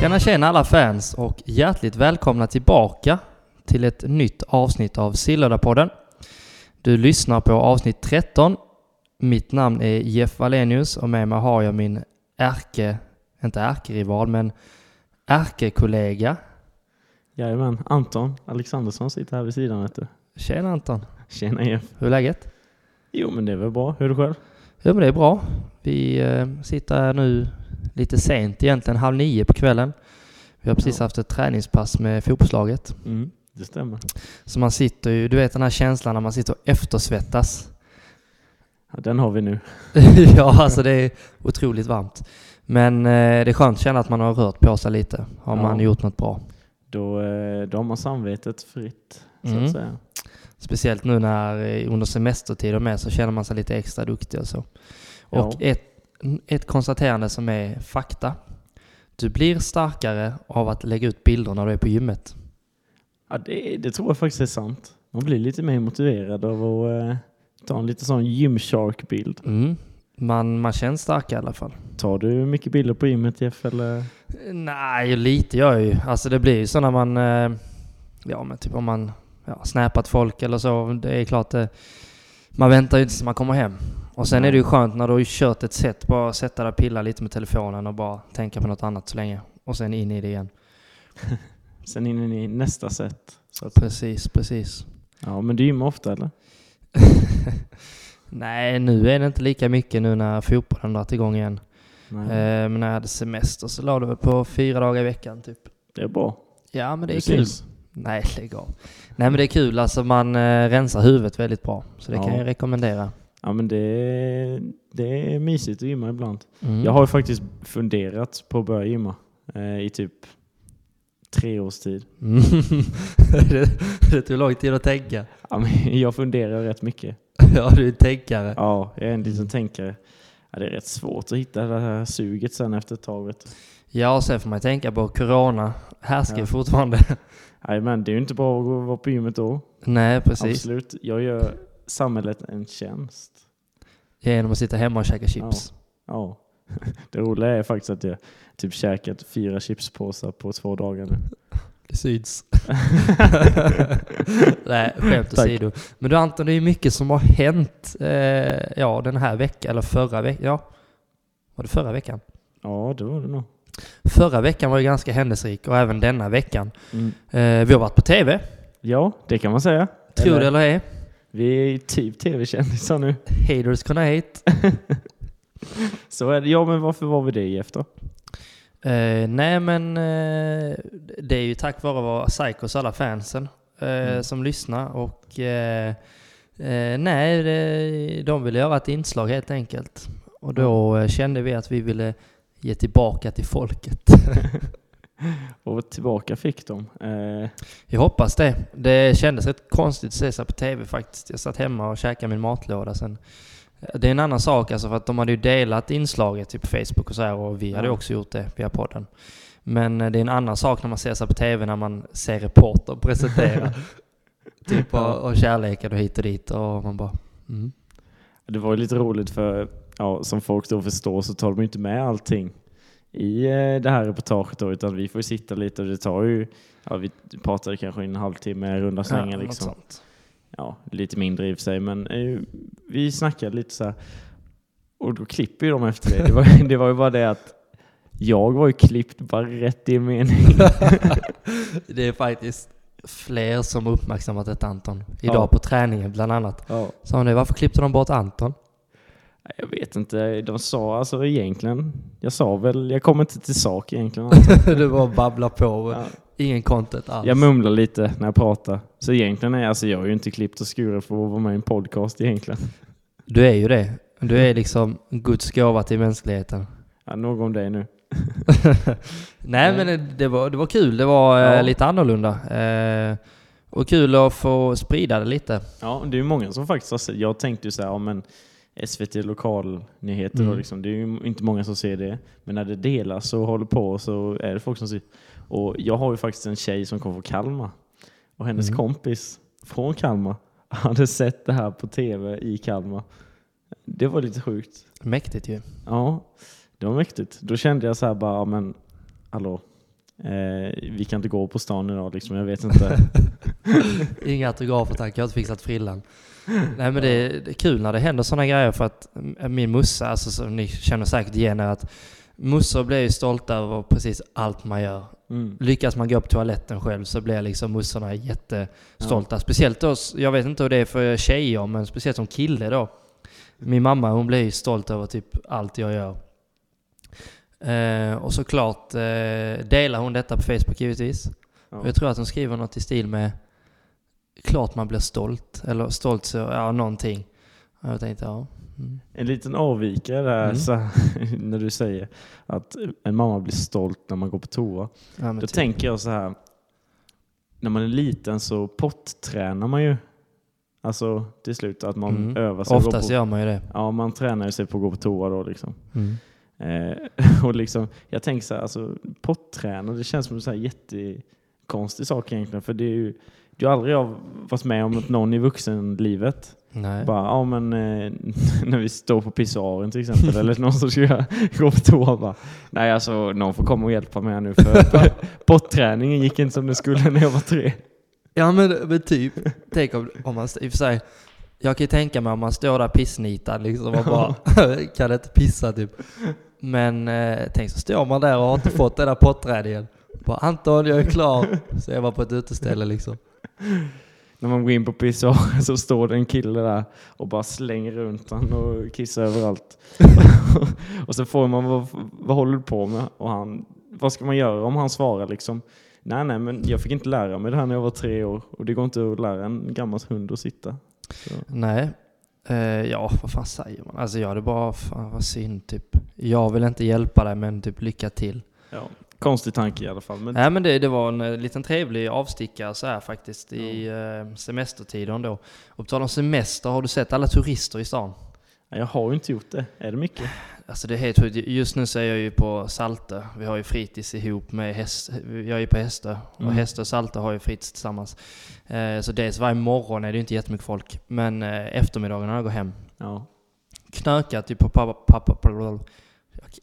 Tjena tjena alla fans och hjärtligt välkomna tillbaka till ett nytt avsnitt av Sillödapodden. Du lyssnar på avsnitt 13. Mitt namn är Jeff Wallenius och med mig har jag min ärke, inte ärkerival, men ärkekollega. Jajamän, Anton Alexandersson sitter här vid sidan vet du. Tjena Anton! Tjena Jeff. Hur är läget? Jo men det är väl bra. Hur är det själv? Jo men det är bra. Vi eh, sitter här nu lite sent egentligen, halv nio på kvällen. Vi har precis Ja. haft ett träningspass med fotbollslaget. Mm, det stämmer. Så man sitter ju, du vet den här känslan när man sitter och eftersvettas. Ja, den har vi nu. ja, alltså det är otroligt varmt. Men eh, det är skönt att känna att man har rört på sig lite. Har Ja. man gjort något bra. Då, eh, då har man samvetet fritt så Mm. att säga. Speciellt nu när eh, under semestertid och med så känner man sig lite extra duktig och så. Och Ja. ett, ett konstaterande som är fakta. Du blir starkare av att lägga ut bilder när du är på gymmet. Ja, det, det tror jag faktiskt är sant. Man blir lite mer motiverad av att eh, ta en lite sån Gymshark-bild. Mm. Man, man känns stark i alla fall. Tar du mycket bilder på gymmet Jeff? Eller? Nej, lite gör jag ju. Alltså det blir ju så när man, eh, ja men typ om man ja, snappat folk eller så. Det är klart det, man väntar ju inte tills man kommer hem. Och sen är det ju skönt när du har kört ett set, bara sätta dig och pilla lite med telefonen och bara tänka på något annat så länge. Och sen in i det igen. Sen in i nästa set. Precis, precis. ja, men du gymmar ofta eller? Nej, nu är det inte lika mycket nu när fotbollen dragit igång igen. Nej. Eh, men när jag hade semester så la det väl på fyra dagar i veckan typ. Det är bra. Ja, men det är Du kul. Nej, lägg av. Nej men det är kul, alltså man eh, rensar huvudet väldigt bra. Så det Ja. kan jag rekommendera. Ja men det är, det är mysigt att gymma ibland. Mm. Jag har ju faktiskt funderat på att börja gymma eh, i typ tre års tid. Mm. det, det tog lång tid att tänka. Ja, men jag funderar rätt mycket. Ja, du är en tänkare. Ja, jag är en liten tänkare. Ja, det är rätt svårt att hitta det här suget sen efter ett tag. Ja, och sen får man tänka på corona. Härskar Ja. fortfarande. Nej, men det är ju inte bra att vara på gymmet då. Nej, precis. Absolut. Jag gör samhället en tjänst. Genom att sitta hemma och käka chips. Ja. Det roliga är faktiskt att jag typ käkat fyra chipspåsar på två dagar nu. Det syns. Nej, skämt åsido. Men du Anton, det är mycket som har hänt eh, ja, den här veckan, eller förra veckan. Ja, var det förra veckan? Ja, det var det nog. Förra veckan var ju ganska händelserik och även denna veckan. Mm. Eh, vi har varit på TV, Ja, det kan man säga. tro det eller ej. Vi är ju typ tv-kändisar nu. Haters gonna hate. Så är det. Ja, men varför var vi det efter? Eh, nej men eh, det är ju tack vare våra Psychos alla fansen eh, Mm. som lyssnar och eh, eh, nej, det, de ville göra ett inslag helt enkelt. Och då eh, kände vi att vi ville ge tillbaka till folket. Och tillbaka fick de. Eh, Jag hoppas det. Det kändes rätt konstigt att se sig på TV faktiskt. Jag satt hemma och käkade min matlåda sen. Det är en annan sak alltså för att de hade ju delat inslaget typ på Facebook och så här och vi hade Ja. också gjort det via podden. Men eh, det är en annan sak när man ser sig på TV när man ser reporter presentera. typ och, och kärleken och hit och dit och man bara mm. det var ju lite roligt för, ja, som folk då förstår så tar de ju inte med allting i eh, det här reportaget då, utan vi får sitta lite och det tar ju, ja, vi pratade kanske en halvtimme i runda slängar något liksom. sånt. Ja, lite mindre i och för sig, men eh, vi snackade lite så här. Och då klipper ju de efter det. Det var, det var ju bara det att jag var ju klippt bara rätt i en mening. det är faktiskt fler som uppmärksammat ett Anton. Idag Ja. på träningen bland annat. Ja. Sa han det, varför klippte de bort Anton? Jag vet inte, de sa alltså egentligen, jag sa väl, jag kommer inte till sak egentligen. Alltså. du bara babblar på. Ja. Ingen content alls. Jag mumlar lite när jag pratar. Så egentligen är alltså, jag är ju inte klippt och skuren för att vara med i en podcast egentligen. Du är ju det. Du är liksom Guds gåva till mänskligheten. Ja, nog om det nu. Nej Nej. men det, det, var, det var kul. Det var eh, Ja. lite annorlunda. Eh, och kul att få sprida det lite. Ja, det är ju många som faktiskt har sett. Jag tänkte ju så här, ja men SVT lokalnyheter Mm. liksom. Det är ju inte många som ser det. Men när det delas och håller på så är det folk som ser. Och jag har ju faktiskt en tjej som kommer från Kalmar. Och hennes Mm. kompis från Kalmar hade sett det här på tv i Kalmar. Det var lite sjukt. Mäktigt ju. Ja, det var mäktigt. Då kände jag så här bara, men hallå, Eh, vi kan inte gå på stan idag liksom, jag vet inte. Inga autografer tack, jag har inte fixat frillan. Nej men det det är kul när det händer sådana grejer för att min mussa, alltså som ni känner säkert igen er, att mussor blir ju stolta över precis allt man gör. Mm. Lyckas man gå på toaletten själv så blir liksom mussorna jättestolta. Speciellt då, jag vet inte hur det är för tjejer, men speciellt som kille då. Min mamma hon blir ju stolt över typ allt jag gör. Eh, och såklart eh, delar hon detta på Facebook givetvis. Ja. Jag tror att hon skriver något i stil med Klart man blir stolt, eller stolt så, ja någonting. Jag tänkte ja. Mm. En liten avvikare där, Mm. så, när du säger att en mamma blir stolt när man går på toa. ja Då typ. tänker jag så här. När man är liten så pottränar man ju. Alltså till slut att man Mm. övar sig. Oftast på, gör man ju det. Ja, man tränar ju sig på att gå på toa då liksom. Mm. Eh, och liksom, jag tänker så här, alltså potträna, det känns som en så här jättekonstig sak egentligen. För det är ju, du har aldrig jag varit med om att någon i vuxenlivet Nej. bara, ja men eh, när vi står på pissoaren till exempel, eller någon som ska gå på toa bara, nej alltså någon får komma och hjälpa mig här nu för potträningen gick inte som det skulle när jag var tre. Ja men, men typ, tänk om, om man, i och för sig, jag kan ju tänka mig om man står där pissnitad liksom och bara kan inte pissa typ. Men eh, tänk så står man där och har inte fått den där potträningen. Bara Anton, jag är klar. Så jag var på ett uteställe liksom. När man går in på pissoaren så står det en kille där och bara slänger runt han och kissar överallt. och så får man, vad, vad håller du på med? Och han, vad ska man göra om han svarar liksom? Nej, nej, men jag fick inte lära mig det här när jag var tre år och det går inte att lära en gammal hund att sitta. Så. Nej. Eh, ja, vad fan säger man? Alltså jag hade bara, fan vad synd typ. Jag vill inte hjälpa dig men typ lycka till. Ja, konstig tanke i alla fall. Men Nej men det, det var en eh, liten trevlig avstickare så här faktiskt i eh, semestertiden då. Och på tal om semester, har du sett alla turister i stan? jag har ju inte gjort det. Är det mycket? Alltså det är helt sjukt. Just nu så är jag ju på Salte. Vi har ju fritids ihop med häst. Jag är ju på Hästö. Och Mm. Hästö och Salte har ju fritids tillsammans. Eh, så dels varje morgon är det ju inte jättemycket folk. Men eh, eftermiddagen när jag går hem. Ja. Knökat ju på pappa, pappa, pappa,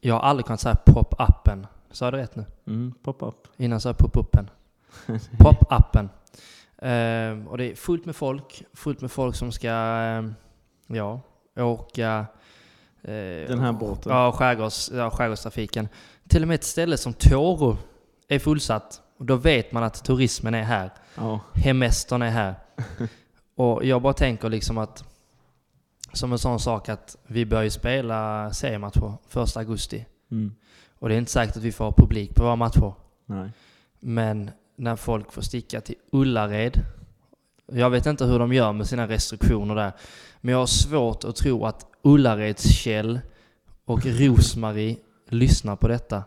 Jag har aldrig kunnat säga pop-appen. Sa jag det rätt nu? Mm, pop-up. Innan sa jag pop-uppen. Pop-appen. Eh, och det är fullt med folk. Fullt med folk som ska, eh, ja, åka. eh, Den här båten. Ja, skärgårds, ja, skärgårdstrafiken. Till och med ett ställe som Tåro är fullsatt. Och då vet man att turismen är här. Ja. Hemestern är här. och jag bara tänker liksom att som en sån sak att vi börjar ju spela seriematcher 1 augusti. Mm. Och det är inte säkert att vi får ha publik på våra matcher. Nej. Men när folk får sticka till Ullared. Jag vet inte hur de gör med sina restriktioner där. Men jag har svårt att tro att Ullareds Kjell och Rosmarie lyssnar på detta.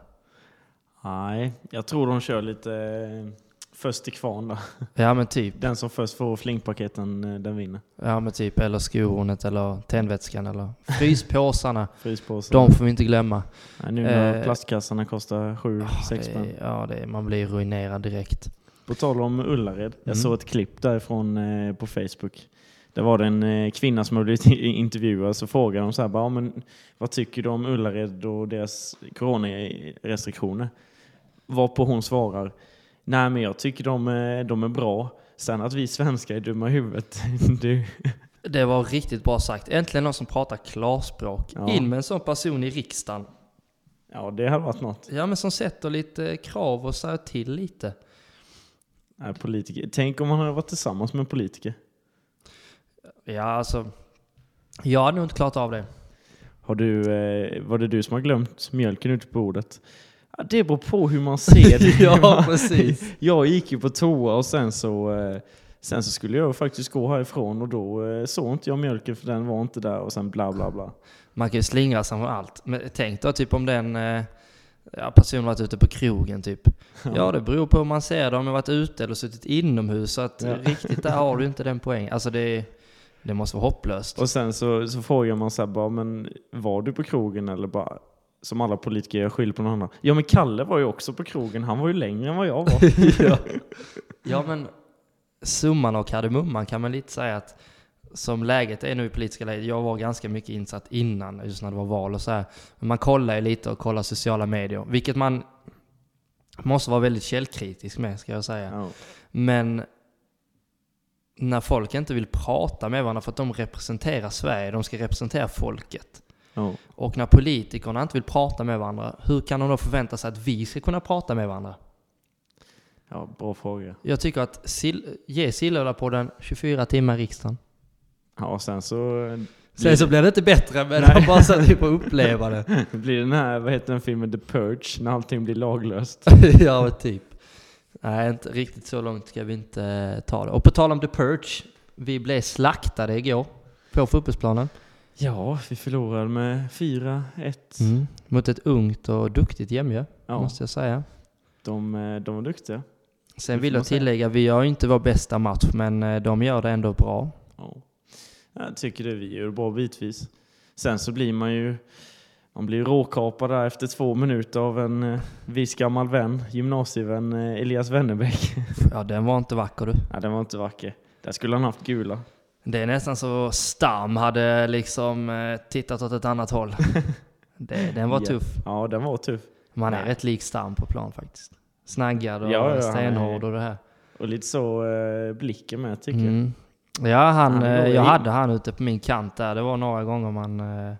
Nej, jag tror de kör lite först till kvarn då. Ja men typ. Den som först får flingpaketen, eh, den vinner. Ja men typ. Eller skohornet eller tändvätskan eller fryspåsarna. Fryspåsen. De får vi inte glömma. Nej, nu när Eh, plastkassarna kostar 7-6 Det spänn. ja, det är, man blir ruinerad direkt. På tal om Ullared. Jag Mm. såg ett klipp därifrån eh, på Facebook. Där var det en eh, kvinna som hade blivit intervjuad så frågade de så här, bara, "Ja, men, vad tycker du om Ullared och deras coronarestriktioner? Varpå hon svarar, nej men jag tycker de, är- de är bra. Sen att vi svenskar är dumma i huvudet, det, Det var riktigt bra sagt. Äntligen någon som pratar klarspråk. Ja. In med en sån person i riksdagen. ja det hade varit något. Ja men som sätter lite krav och säger till lite. Nej, politiker. Tänk om man hade varit tillsammans med en politiker. Ja alltså. Jag hade nog inte klarat av det. Har du, eh, var det du som har glömt mjölken ute på bordet? Ja, det beror på hur man ser det. ja precis. Jag gick ju på toa och sen så, eh, sen så skulle jag faktiskt gå härifrån och då eh, såg inte jag mjölken för den var inte där och sen bla bla bla. Man kan ju slingra sig från allt. Men tänk då typ om den eh, ja, personen varit ute på krogen typ. Ja det beror på hur man ser det. Om jag varit ute eller suttit inomhus. Så att Ja. riktigt där har du inte den poängen. Alltså det, det måste vara hopplöst. Och sen så, så frågar man så här bara, men var du på krogen eller bara som alla politiker gör skyll på någon annan. Ja men Kalle var ju också på krogen, han var ju längre än vad jag var. ja. ja men summan och kardemumman kan man lite säga att som läget är nu i politiska läget, jag var ganska mycket insatt innan, just när det var val och så här. Men man kollar ju lite och kollar sociala medier, vilket man måste vara väldigt källkritisk med, ska jag säga. Ja. Men när folk inte vill prata med varandra för att de representerar Sverige, de ska representera folket. Ja. Och när politikerna inte vill prata med varandra, hur kan de då förvänta sig att vi ska kunna prata med varandra? ja, bra fråga. Jag tycker att Sil- ge Sillhövdapodden 24 timmar i riksdagen. Ja, och sen så eh, Sen så blir det inte bättre, men Nej. bara så att vi får uppleva det. blir den här, vad heter den filmen, The Purge, när allting blir laglöst. ja, typ. Nej, inte riktigt så långt ska vi inte eh, ta det. Och på tal om The Purge, vi blev slaktade igår på fotbollsplanen. Ja, vi förlorade med 4-1. Mm. Mot ett ungt och duktigt Jämjö, Ja, måste jag säga. de, eh, de var duktiga. Sen vill jag tillägga, vi gör inte vår bästa match, men eh, de gör det ändå bra. Ja. Jag tycker det vi gör bra bitvis. Sen så blir man ju man blir råkapad där efter två minuter av en eh, viss gammal vän, gymnasievän eh, Elias Wennerbäck. Ja, den var inte vacker du. ja, den var inte vacker. Där skulle han haft gula. Det är nästan så Stam hade liksom eh, tittat åt ett annat håll. Det, den var tuff. Ja, den var tuff. Man är Nej. rätt lik Stam på plan faktiskt. Snaggad och Ja, ja, stenhård och det här. Och lite så eh, blicken med tycker jag. Mm. Ja, han, Han eh, jag in. hade han ute på min kant där. Det var några gånger man... eh,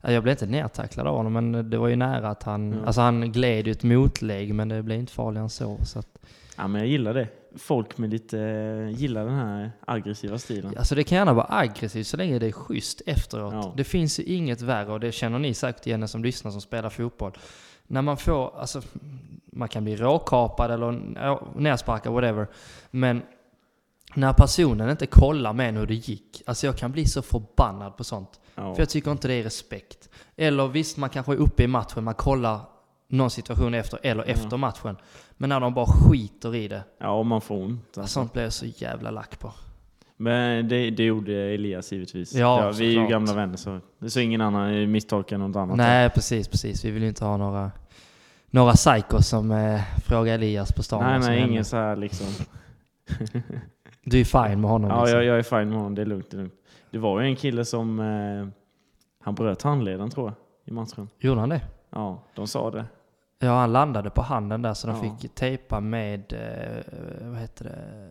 ja, Jag blev inte nedtacklad av honom, men det var ju nära att han... Ja. Alltså han gled ju ett motlägg, men det blev inte farligare än så. så att, Ja, men jag gillar det. Folk med lite, eh, gillar den här aggressiva stilen. alltså det kan gärna vara aggressivt så länge det är schysst efteråt. Ja. Det finns ju inget värre, och det känner ni säkert igen som lyssnar som spelar fotboll. När man får, alltså, man kan bli råkapad eller nersparkad, whatever. Men när personen inte kollar med en hur det gick. Alltså jag kan bli så förbannad på sånt. Ja. För jag tycker inte det är respekt. Eller visst, man kanske är uppe i matchen, man kollar någon situation efter, eller Ja. efter matchen. Men när de bara skiter i det. ja, och man får ont. Alltså. Sånt blir jag så jävla lack på. Men det, det gjorde Elias givetvis. Ja, vi är ju gamla vänner så, så ingen annan misstolkar något annat. Nej, precis, precis. Vi vill ju inte ha några, några psykos som eh, frågar Elias på stan. nej, som nej ingen så här liksom. Du är fine med honom Ja, liksom. jag, jag är fine med honom. Det är lugnt. Det, är lugnt. det var ju en kille som, eh, han bröt handleden tror jag, i matchen. Gjorde han det? Ja, de sa det. Ja, han landade på handen där så de Ja. fick tejpa med, eh, vad heter det,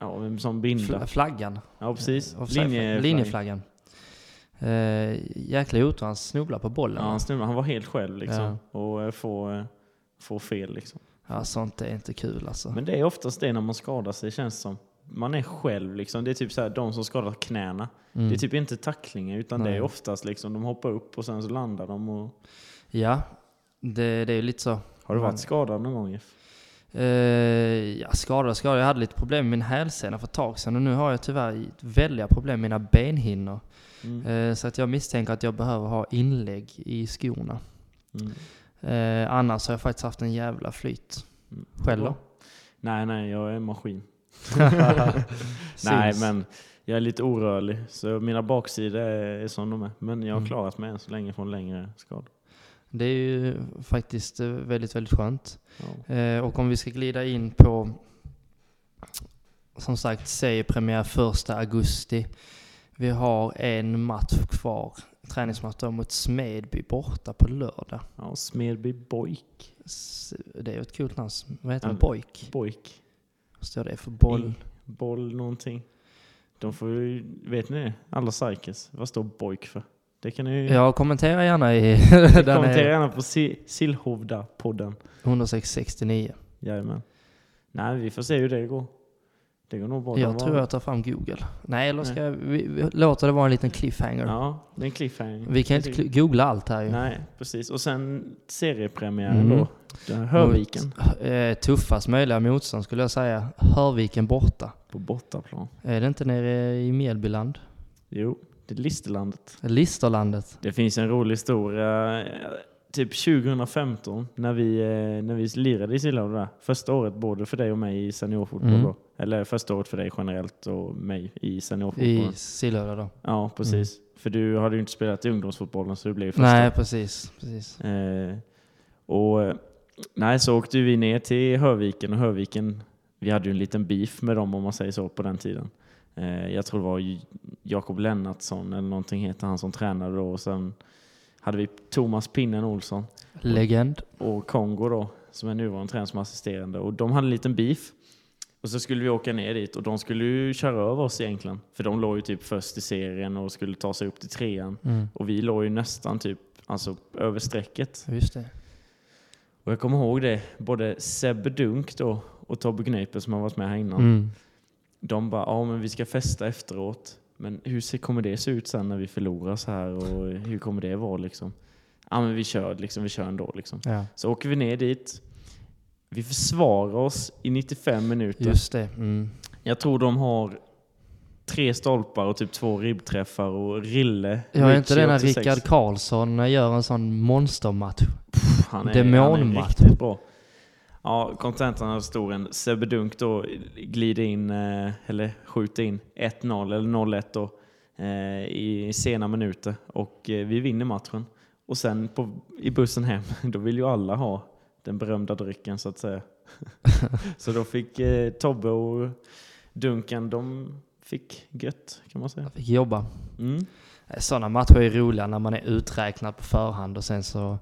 Ja, sån binda. Fl- flaggan. Ja, precis. Offside- Linjeflagg. Linjeflaggan. Eh, jäkla otur, han snubblade på bollen. Ja, han, snubblade. han var helt själv liksom. Ja. Och eh, får, eh, får fel liksom. Ja, sånt är inte kul alltså. Men det är oftast det när man skadar sig känns som. Man är själv liksom. Det är typ så här, de som skadar knäna. Mm. Det är typ inte tacklingar utan det Nej. är oftast liksom, de hoppar upp och sen så landar de. Och... Ja, det, det är ju lite så. Har du varit skadad någon gång Jeff? Eh, ja, skadad skadad. Jag hade lite problem med min hälsena för ett tag sedan och nu har jag tyvärr väldiga problem med mina benhinnor. Mm. Eh, så att jag misstänker att jag behöver ha inlägg i skorna. Mm. Eh, annars har jag faktiskt haft en jävla flyt. Mm. Själv då? Nej, nej, jag är en maskin. Nej, men jag är lite orörlig. Så mina baksidor är som de är. Men jag har Mm. klarat mig än så länge från längre skador. Det är ju faktiskt eh, väldigt, väldigt skönt. Ja. Eh, och om vi ska glida in på, som sagt, seriepremiär första augusti. Vi har en match kvar, träningsmatch mot Smedby borta på lördag. ja, Smedby Boik. Det är ju ett kul namn. Vad heter Ja, det? Boik? Boik. Vad står det för? Boll? Boll någonting. De får ju, vet ni det? Alla psykes. Vad står Boik för? Det kan ni Ja, kommentera gärna i kommentera gärna på Si- Sillhovda-podden. 169. Jajamän. Nej, vi får se hur det går. Det går nog bra. Jag tror jag tar fram Google. Nej, eller ska vi, vi låter det vara en liten cliffhanger. Ja, det är en cliffhanger. Vi kan inte googla allt här ju. Nej, precis. Och sen seriepremiären Mm. då. Hörviken. Mot, eh, tuffast möjliga motstånd skulle jag säga. Hörviken borta. På bortaplan. Är det inte nere i Mjällbyland? Jo, det Listerlandet. Listerlandet? Det finns en rolig historia. Typ 2015 när vi, eh, när vi lirade i Sillhavn där. Första året både för dig och mig i seniorfotboll Mm. då. Eller första året för dig generellt och mig i seniorfotboll. I Sillhövda då? Ja, precis. För du hade ju inte spelat i ungdomsfotbollen så det blev ju första. Nej, precis. precis. Eh, och nej, så åkte vi ner till Hörviken och Hörviken, vi hade ju en liten beef med dem om man säger så på den tiden. Eh, jag tror det var Jakob Lennartsson eller någonting heter han som tränade då och sen hade vi Thomas Pinnen Olsson Legend. och Kongo då som är nuvarande tränare som assisterande. Och de hade en liten beef. Och så skulle vi åka ner dit och de skulle ju köra över oss egentligen. För de låg ju typ först i serien och skulle ta sig upp till trean. Mm. Och vi låg ju nästan typ alltså, över strecket. Just det. Och jag kommer ihåg det, både Sebbe Dunk då och Tobbe Gneiper som har varit med här innan. Mm. De bara, ja men vi ska festa efteråt. Men hur kommer det se ut sen när vi förlorar så här och hur kommer det vara liksom? Ja men vi kör liksom, vi kör ändå liksom. Ja, Så åker vi ner dit. Vi försvarar oss i 95 minuter. just det. Mm. Jag tror de har tre stolpar och typ två ribbträffar och Rille. Jag är inte det när 86. Rickard Karlsson gör en sån monstermatch. Han är, Demonmatch. han är riktigt bra. Ja, kontentan av historien. Sebbe Dunk då glider in, eh, eller skjuter in 1-0 eller 0-1 då eh, i sena minuter och eh, vi vinner matchen. Och sen på, i bussen hem, då vill ju alla ha den berömda drycken så att säga. så då fick eh, Tobbe och Duncan, de fick gött kan man säga. Jag fick jobba. Mm. Sådana matcher är roliga när man är uträknad på förhand och sen så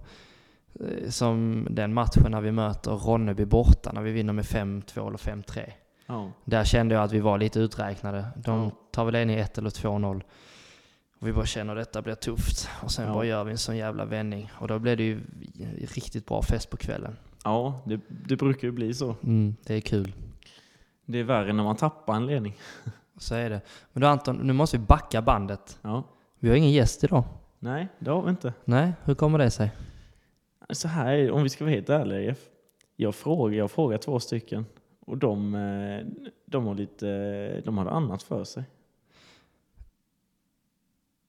som den matchen när vi möter Ronneby borta när vi vinner med 5-2 eller 5-3. Ja. Där kände jag att vi var lite uträknade. De tar väl ledning 1 eller 2-0. Och vi bara känner att detta blir tufft. Och sen Ja. bara gör vi en sån jävla vändning. Och då blev det ju riktigt bra fest på kvällen. Ja, det, det brukar ju bli så. Mm, det är kul. Det är värre när man tappar en ledning. Så är det. Men då Anton, nu måste vi backa bandet. Ja. Vi har ingen gäst idag. Nej, det har vi inte. Nej, hur kommer det sig? Så här, om vi ska vara helt ärliga. Jag frågar, jag frågar två stycken och de, eh, de har lite, de har annat för sig.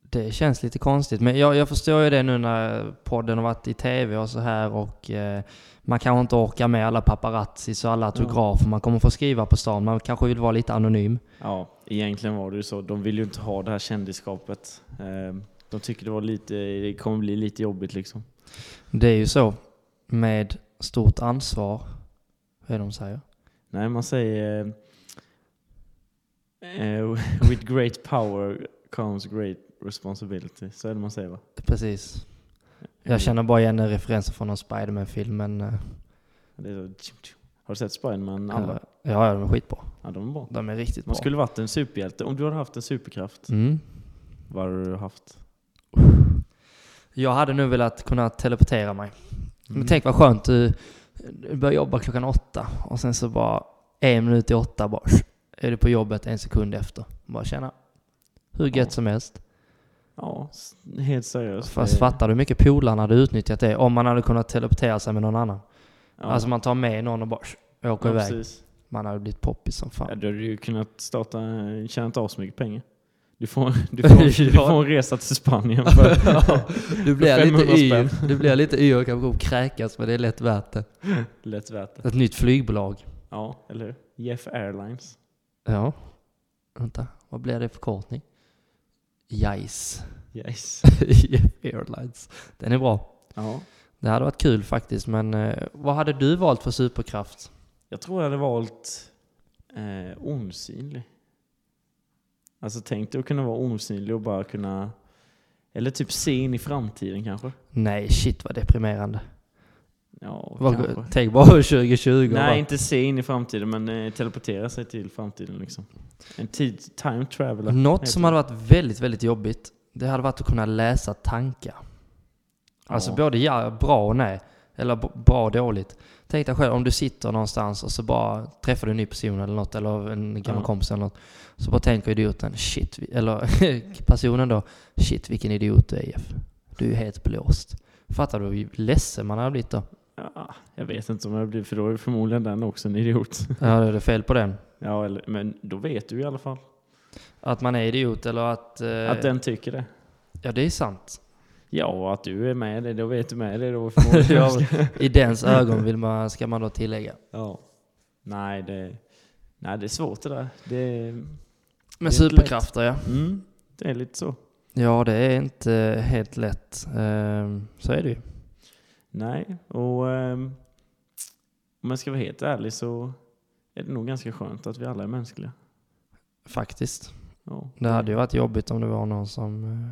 Det känns lite konstigt, men jag, jag förstår ju det nu när podden har varit i tv och så här och eh, man kanske inte orkar med alla paparazzis och alla autografer man kommer få skriva på stan. Man kanske vill vara lite anonym. Ja, egentligen var det ju så. De vill ju inte ha det här kändisskapet. Eh, De tycker det var lite, det kommer bli lite jobbigt liksom. Det är ju så med stort ansvar, vad är det de säger? Nej, man säger eh, eh, with great power comes great responsibility. Så är det man säger va? Precis. Jag känner bara igen en referens från någon Spiderman-film, men... eh, har du sett Spiderman alla? Ja, ja, de är skitbra. Ja, de är bra. De är riktigt Man bra. skulle varit en superhjälte. Om du hade haft en superkraft, Mm. vad hade du haft? Jag hade nu velat kunna teleportera mig. Mm. Men tänk vad skönt, du, du börjar jobba klockan åtta och sen så bara en minut i åtta bara är du på jobbet en sekund efter. Bara känna hur gött Ja. som helst. Ja, helt seriöst. Fast fattar du hur mycket polarna hade utnyttjat det om man hade kunnat teleportera sig med någon annan? Ja, Alltså man tar med någon och bara åker ja, iväg. precis. Man hade blivit poppis som Ja, fan. då hade du ju kunnat starta, tjäna inte så mycket pengar. Du får, du, får, du Ja. får en resa till Spanien för du blir lite 500 yr. Du blir lite yr och kan gå och kräkas men det är lätt värt det. lätt värt det. Ett nytt flygbolag. Ja, eller hur? Jeff Airlines. Ja. Vänta, vad blir det för förkortning? JICE. Yes. Jeff Airlines. Den är bra. Ja. Det hade varit kul faktiskt, men eh, vad hade du valt för superkraft? Jag tror jag hade valt eh, osynlig. Alltså tänk dig att kunna vara osynlig och bara kunna, eller typ se in i framtiden kanske. Nej, shit vad deprimerande. Ja. Tänk bara 2020 och Nej, bara, inte se in i framtiden, men eh, teleportera sig till framtiden liksom. En tid, time traveler. Något som det. hade varit väldigt, väldigt jobbigt, det hade varit att kunna läsa tankar. Alltså Ja. både ja, bra och nej. Eller bra och dåligt. Tänk dig själv om du sitter någonstans och så bara träffar du en ny person eller något, eller en gammal Ja. kompis eller något. Så bara tänker idioten, shit, eller personen då, shit vilken idiot du är Jeff. Du är helt blåst. Fattar du hur ledsen man hade blivit då? Ja, jag vet inte om jag blir, för då är förmodligen den också en idiot. Ja, är det fel på den? Ja, eller, men då vet du i alla fall. Att man är idiot eller att... eh, Att den tycker det. Ja, det är sant. Ja, att du är med det, då vet du med det då. Ja, I dens ögon vill man, ska man då tillägga. ja. Nej, det, nej, det är svårt det där. Det, Men Det superkrafter ja. mm, det är lite så. Ja, det är inte helt lätt. Ehm, Så är det ju. Nej, och ehm, om jag ska vara helt ärlig så är det nog ganska skönt att vi alla är mänskliga. Faktiskt. Ja. Det hade ju varit jobbigt om det var någon som...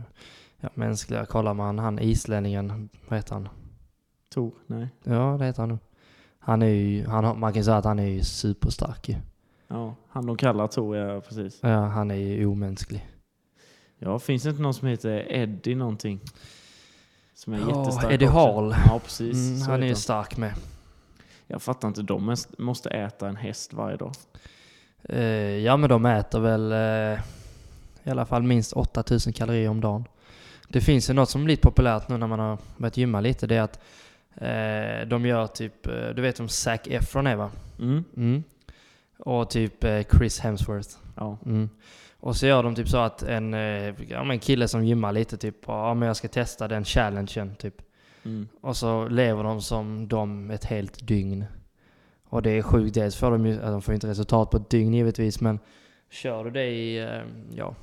Ja, mänskliga. Kollar man han islänningen, vad heter han? Tor? Nej. Ja, det heter han nog. Han är ju, han, man kan säga att han är ju superstark ju. Ja, han de kallar tror jag precis. Ja, han är ju omänsklig. Ja, finns det inte någon som heter Eddie någonting? Som är Ja, jättestark Eddie också? Hall. Ja, precis. Mm, han är ju stark med. Jag fattar inte, de måste- måste äta en häst varje dag. Eh, ja men de äter väl eh, i alla fall minst 8000 kalorier om dagen. Det finns ju något som blivit populärt nu när man har börjat gymma lite. Det är att eh, de gör typ, eh, du vet om Zac Efron är va? Mm. Mm. Och typ eh, Chris Hemsworth. Ja. Mm. Och så gör de typ så att en, eh, ja, men kille som gymmar lite typ, ja men jag ska testa den challengen typ. Mm. Och så lever de som de ett helt dygn. Och det är sjukt, dels får de ju, de får inte resultat på ett dygn givetvis, men kör du det i, eh, ja,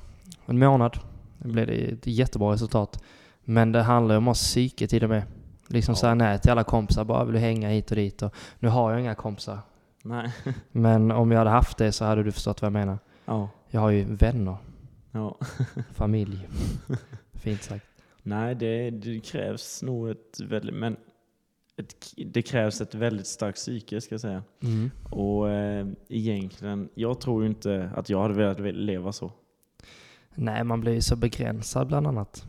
en månad, då blir det ett jättebra resultat. Men det handlar ju om oss psyket i det med. Liksom Ja. säga nej till alla kompisar, bara vill du hänga hit och dit. Och nu har jag inga kompisar. Nej. Men om jag hade haft det så hade du förstått vad jag menar. Ja. Jag har ju vänner, ja. familj. Fint sagt. Nej, det, det krävs nog ett väldigt, men ett, det krävs ett väldigt starkt psyke ska jag säga. Mm. Och eh, egentligen, jag tror inte att jag hade velat leva så. Nej, man blir ju så begränsad bland annat.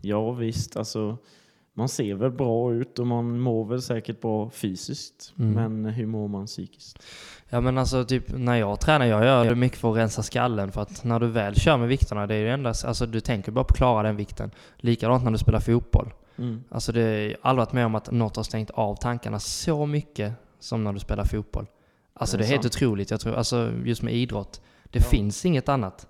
Ja visst, alltså man ser väl bra ut och man mår väl säkert bra fysiskt. Mm. Men hur mår man psykiskt? Ja men alltså typ när jag tränar, jag gör det mycket för att rensa skallen för att när du väl kör med vikterna, det är ju endast, alltså du tänker bara på att klara den vikten. Likadant när du spelar fotboll. Mm. Alltså det är aldrig varit med om att något har stängt av tankarna så mycket som när du spelar fotboll. Alltså Är det det är helt sant? otroligt, jag tror, alltså just med idrott. Det Ja. finns inget annat.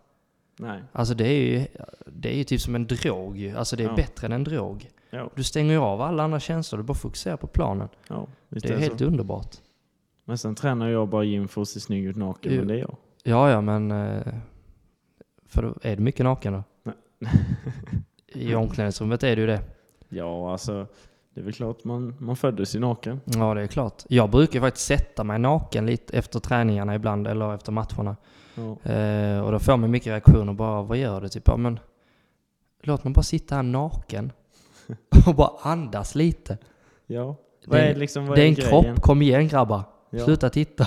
Nej. Alltså det är ju, det är ju typ som en drog. Alltså det är Ja. bättre än en drog. Ja, Du stänger ju av alla andra känslor, du bara fokuserar på planen. ja Det är är helt så. underbart. Men sen tränar jag bara gym för att se snygg ut naken, Jo. men det är jag. Ja, ja, men... eh, För är du mycket naken då? Nej. I omklädningsrummet är du ju det. Ja, alltså det är väl klart man, man föddes ju naken. Ja, det är klart. Jag brukar faktiskt sätta mig naken lite efter träningarna ibland, eller efter matcherna. Ja. Eh, och då får man mycket reaktioner bara, vad gör du? Typ, ja men... Låt mig bara sitta här naken. och bara andas lite. ja. Det Vad är- är liksom, vad det är en grejen? kropp, kom igen grabbar. Ja. Sluta titta.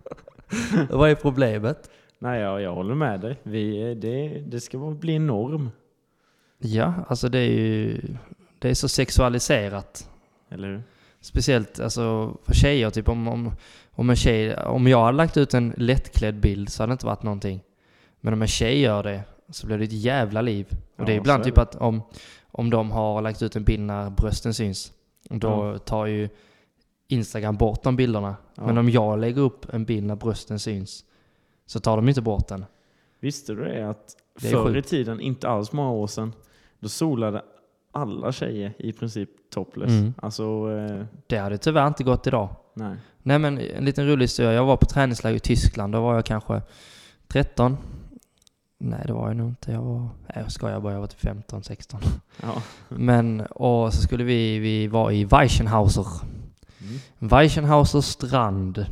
vad är problemet? Nej, ja, jag håller med dig. Vi, är- det, det ska bli en norm. Ja, alltså det är ju... Det är så sexualiserat. Eller hur? Speciellt alltså, för tjejer, typ om, om, om en tjej, om jag hade lagt ut en lättklädd bild så hade det inte varit någonting. Men om en tjej gör det så blir det ett jävla liv. Och det är Ja, ibland är typ att om, om de har lagt ut en bild när brösten syns, då tar ju Instagram bort de bilderna. Ja. Men om jag lägger upp en bild när brösten syns så tar de inte bort den. Visste du det att Det förr i tiden, inte alls många år sedan, då solade alla tjejer i princip topless. Mm. Alltså, eh, Det hade tyvärr inte gått idag. Nej. Nej men en liten rolig historia. Jag var på träningsläger i Tyskland. Då var jag kanske 13. Nej det var jag nog inte. Jag var... Nej jag skojar bara. Jag var typ 15, 16. Ja. Men och så skulle vi, vi var i Weichenhauser. Mm. Weichenhauser strand.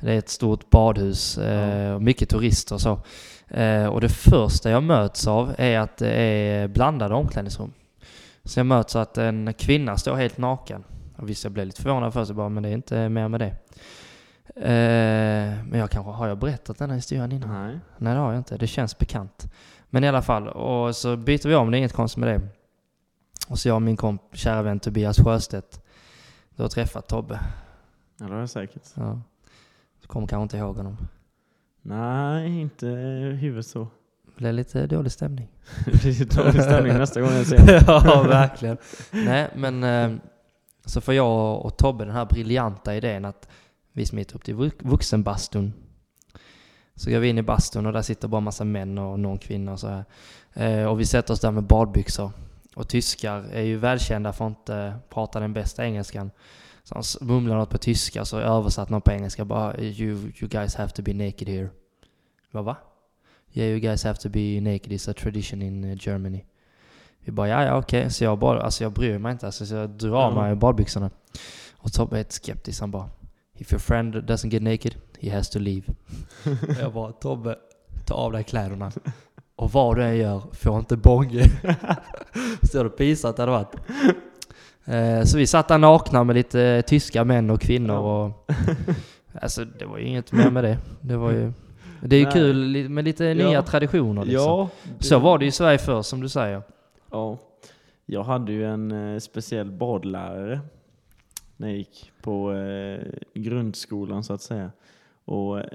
Det är ett stort badhus. Eh, och mycket turister och så. Eh, och det första jag möts av är att det är blandade omklädningsrum. Så jag möts av att en kvinna står helt naken. Och visst, jag blev lite förvånad först, jag bara, men det är inte mer med det. Eh, men jag kanske, har jag berättat den här historien innan? Nej. Nej det har jag inte, det känns bekant. Men i alla fall, och så byter vi om, det är inget konstigt med det. Och så jag och min komp, kära vän Tobias Sjöstedt, du har träffat Tobbe. Ja, det har jag säkert. Ja. Du kommer kanske inte ihåg honom. Nej, inte huvudet så. Det blev lite dålig stämning. det blir dålig stämning nästa gång jag ser honom. ja, verkligen. Nej, men eh, så får jag och Tobbe den här briljanta idén att vi smiter upp till vuxenbastun. Så går vi in i bastun och där sitter bara massa män och någon kvinna och så här. Eh, och vi sätter oss där med badbyxor. Och tyskar är ju välkända för att inte prata den bästa engelskan. Så han mumlar något på tyska så översatt något på engelska bara you, you guys have to be naked here. Vad va? Yeah you guys have to be naked, it's a tradition in eh, Germany. Vi bara ja, ja okej. Så jag bara, alltså jag bryr mig inte. Alltså, så jag drar Ja. mig badbyxorna. Och Tobbe är helt skeptisk. Han bara If your friend doesn't get naked, he has to leave. Jag bara Tobbe, ta av dig kläderna. Och vad du än gör, få inte bånge. Det pisat hade det varit. Eh, Så vi satt där nakna med lite tyska män och kvinnor och... Alltså det var ju inget mer med det. Det var ju... Det är ju Nej. kul med lite Ja. nya traditioner liksom. Ja, Så var det ju i Sverige förr som du säger. Ja. Jag hade ju en eh, speciell badlärare när jag gick på eh, grundskolan så att säga. Och eh,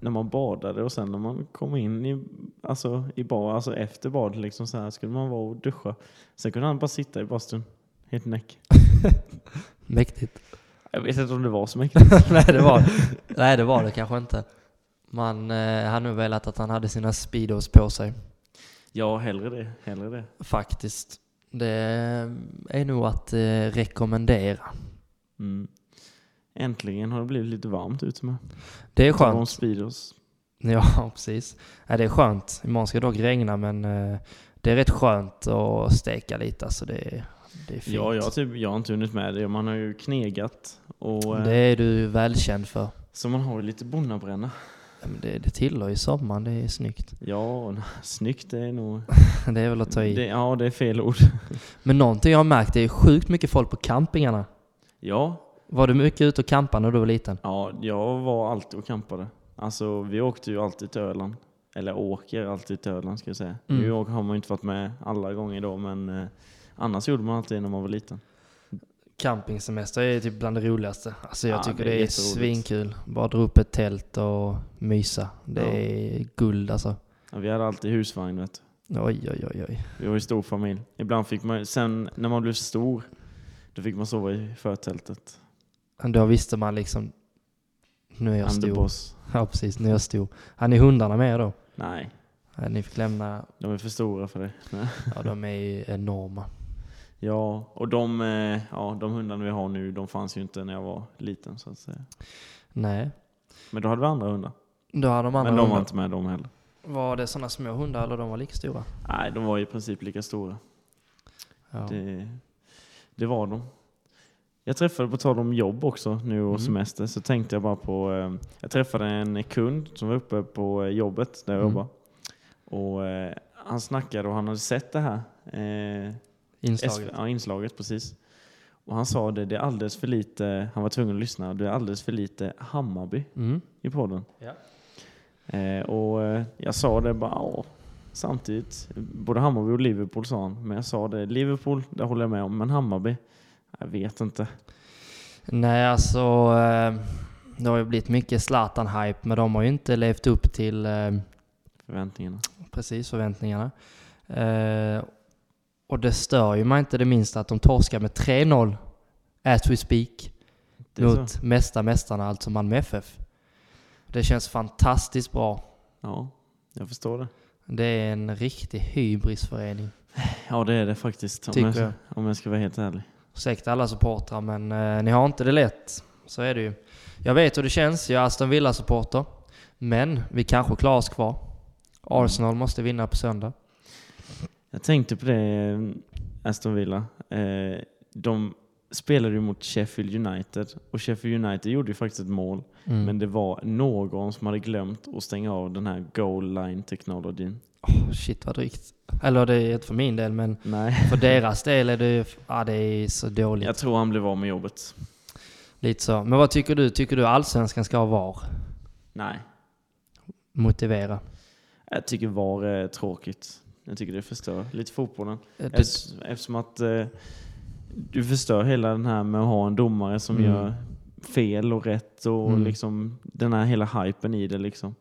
när man badade och sen när man kom in i, alltså, i bad, alltså efter bad liksom så här, skulle man vara och duscha. Sen kunde han bara sitta i bastun, helt näck. Mäktigt. Jag vet inte om det var så mycket. nej, det var, nej det var det kanske inte. Man eh, hade nog velat att han hade sina speedos på sig. Ja, hellre det. Hellre det. Faktiskt. Det är nog att eh, rekommendera. Mm. Äntligen har det blivit lite varmt ute med. Det är Ta de skönt. Speedos. Ja, precis. Ja, det är skönt. Imorgon ska det dock regna men eh, det är rätt skönt att steka lite. Alltså det, är- det är fint. Ja, jag, typ, jag har inte hunnit med det. Man har ju knegat. Och, eh, Det är du välkänd för. Så man har ju lite bonnabränna. Men det, det tillhör ju sommaren, det är snyggt. Ja, snyggt det är nog... Det är väl att ta i. Det, ja, det är fel ord. Men någonting jag har märkt, det är sjukt mycket folk på campingarna. Ja, Var du mycket ute och campade när du var liten? ja, jag var alltid och campade. Alltså, vi åkte ju alltid till Öland. Eller åker alltid till Öland ska jag säga. Mm. Nu har man ju inte varit med alla gånger då, men eh, annars gjorde man alltid när man var liten. Campingsemester är typ bland det roligaste. Alltså jag Ja, tycker det är det är, svinkul. Bara dra upp ett tält och mysa. Det Ja. är guld alltså. Ja, vi hade alltid husvagn vet du. Oj, oj, oj, oj. Vi var ju stor familj. Ibland fick man, sen när man blev stor, då fick man sova i förtältet. Då visste man liksom, nu är jag the stor. boss. Ja, precis. Nu är jag stor. Han är hundarna med då? Nej, Ja, Ni fick lämna, de är för stora för det. Ja de är ju enorma. Ja, och de, eh, ja, de hundarna vi har nu, de fanns ju inte när jag var liten så att säga. Nej. Men då hade vi andra hundar. Då hade de andra Men de var hundar. inte med de heller. Var det sådana små hundar eller de var lika stora? Nej, de var i princip lika stora. Ja. Det, det var de. Jag träffade, på tal om jobb också nu och Mm. semester, så tänkte jag bara på... Eh, jag träffade en kund som var uppe på eh, jobbet där jag Mm. jobbar. Och han snackade och han hade sett det här. Inslaget. Ja, inslaget, precis. Och han sa det, det är alldeles för lite, han var tvungen att lyssna, det är alldeles för lite Hammarby Mm. i podden. Ja. Eh, och eh, jag sa det bara, ja. Samtidigt, både Hammarby och Liverpool sa han. Men jag sa det, Liverpool, det håller jag med om. Men Hammarby, jag vet inte. Nej, alltså eh, det har ju blivit mycket Zlatan-hype, men de har ju inte levt upp till eh, Förväntningarna. precis förväntningarna. Och det stör ju mig inte det minsta att de torskar med 3-0 as we speak mot så. mesta mästarna, alltså Malmö FF. Det känns fantastiskt bra. Ja, jag förstår det. Det är en riktig hybrisförening. Ja, det är det faktiskt. Om, Tycker jag, jag. om jag ska vara helt ärlig. Ursäkta alla supportrar, men eh, ni har inte det lätt. Så är det ju. Jag vet hur det känns, jag är Aston Villa-supporter. Men vi kanske klarar oss kvar. Arsenal måste vinna på söndag. Jag tänkte på det, eh, Aston Villa. Eh, de spelade ju mot Sheffield United och Sheffield United gjorde ju faktiskt ett mål. Mm. Men det var någon som hade glömt att stänga av den här goal line teknologin. Åh, shit vad drygt. Eller det är inte för min del, men Nej. för deras del är det, ja, det är så dåligt. Jag tror han blev av med jobbet. Lite så. Men vad tycker du? Tycker du allsvenskan ska ha VAR? Nej. Motivera. Jag tycker VAR är tråkigt. Jag tycker det förstör lite fotbollen. Det, Eftersom, eftersom att eh, du förstör hela den här med att ha en domare som Mm. gör fel och rätt och Mm. liksom den här hela hypen i det liksom.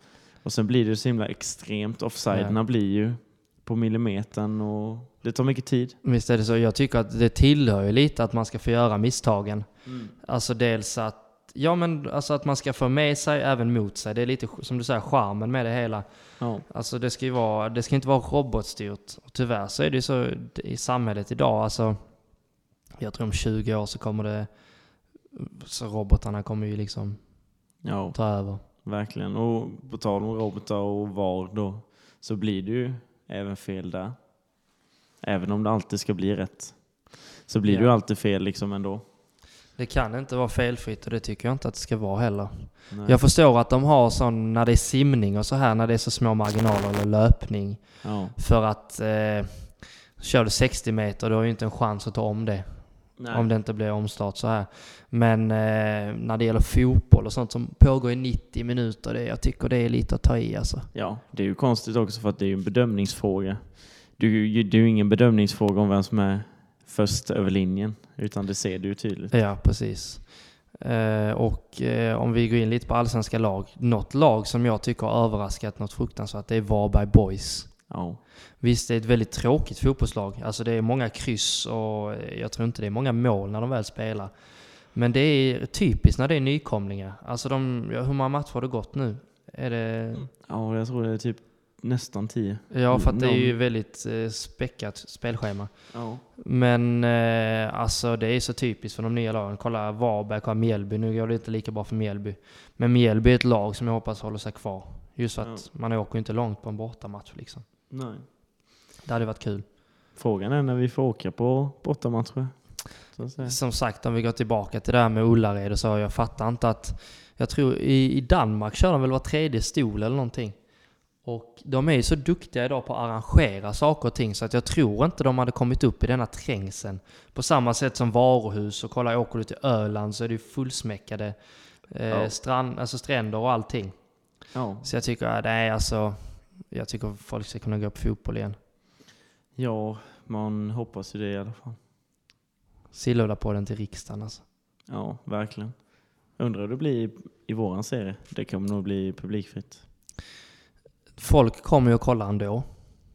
Och sen blir det så himla extremt. Offsiderna blir ju på millimetern och det tar mycket tid. visst är det så. Jag tycker att det tillhör ju lite att man ska få göra misstagen. Alltså dels att, ja men alltså att man ska få med sig även mot sig. Det är lite som du säger, charmen med det hela. Ja. Alltså det ska ju vara, det ska inte vara robotstyrt. Och tyvärr så är det ju så i samhället idag. Alltså, jag tror om 20 år så kommer det, så robotarna kommer ju liksom ja, ta över. verkligen. Och på tal om robotar och VAR då så blir det ju även fel där. Även om det alltid ska bli rätt. Så blir det ju Ja. alltid fel liksom ändå. Det kan inte vara felfritt och det tycker jag inte att det ska vara heller. Nej. Jag förstår att de har sån, när det är simning och så här, när det är så små marginaler eller löpning. Ja. För att eh, kör du 60 meter, du har ju inte en chans att ta om det. Nej. Om det inte blir omstart så här. Men eh, när det gäller fotboll och sånt som pågår i 90 minuter, det, jag tycker det är lite att ta i alltså. Ja, det är ju konstigt också för att det är ju en bedömningsfråga. Det är ju ingen bedömningsfråga om vem som är först över linjen, utan det ser du ju tydligt. Ja, precis. Eh, och eh, om vi går in lite på allsvenska lag. Något lag som jag tycker har överraskat något fruktansvärt, det är Varberg Boys. Ja, Visst, det är ett väldigt tråkigt fotbollslag. Alltså det är många kryss och jag tror inte det är många mål när de väl spelar. Men det är typiskt när det är nykomlingar. Alltså de, hur många matcher har det gått nu? Är det... ja jag tror det är typ nästan tio. Ja, för att det är ju väldigt eh, späckat spelschema. Ja. Men eh, alltså det är så typiskt för de nya lagen. Kolla Varberg, kolla Mjällby. Nu går det inte lika bra för Mjällby. Men Mjällby är ett lag som jag hoppas håller sig kvar. Just för att man åker ju inte långt på en bortamatch liksom. Nej. Det hade varit kul. Frågan är när vi får åka på bortamatcher. Som sagt, om vi går tillbaka till det här med Ullared och så. Jag fattar inte att... Jag tror i, i Danmark kör de väl var tredje stol eller någonting. Och de är ju så duktiga idag på att arrangera saker och ting så att jag tror inte de hade kommit upp i denna trängseln. På samma sätt som varuhus och kolla, åker du till Öland så är det ju fullsmäckade eh, Ja. strand, alltså stränder och allting. Ja. Så jag tycker, att det är alltså... Jag tycker folk ska kunna gå på fotboll igen. ja, man hoppas ju det i alla fall. Sillhålla på den till riksdagen alltså. Ja, verkligen. Undrar hur det blir i, i våran serie. Det kommer nog bli publikfritt. Folk kommer ju att kolla ändå.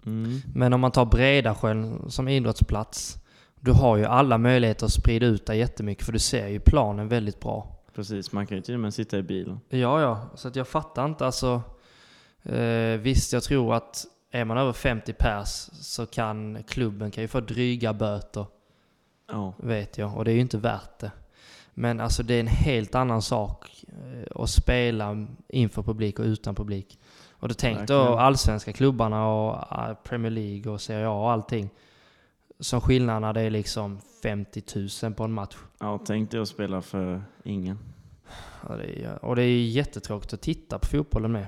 Mm. Men om man tar Bredasjön som idrottsplats, du har ju alla möjligheter att sprida ut dig jättemycket för du ser ju planen väldigt bra. Precis, man kan ju till och med sitta i bilen. Ja, ja, så att jag fattar inte alltså. Eh, visst, jag tror att är man över 50 pers så kan klubben kan ju få dryga böter, Ja, vet jag, och det är ju inte värt det. Men alltså det är en helt annan sak eh, att spela inför publik och utan publik. Och du tänk då allsvenska klubbarna och ah, Premier League och Serie A och allting. Som skillnad när det är liksom 50 000 på en match. ja tänk dig att spela för ingen. Ja, det är, och det är jättetråkigt att titta på fotbollen med.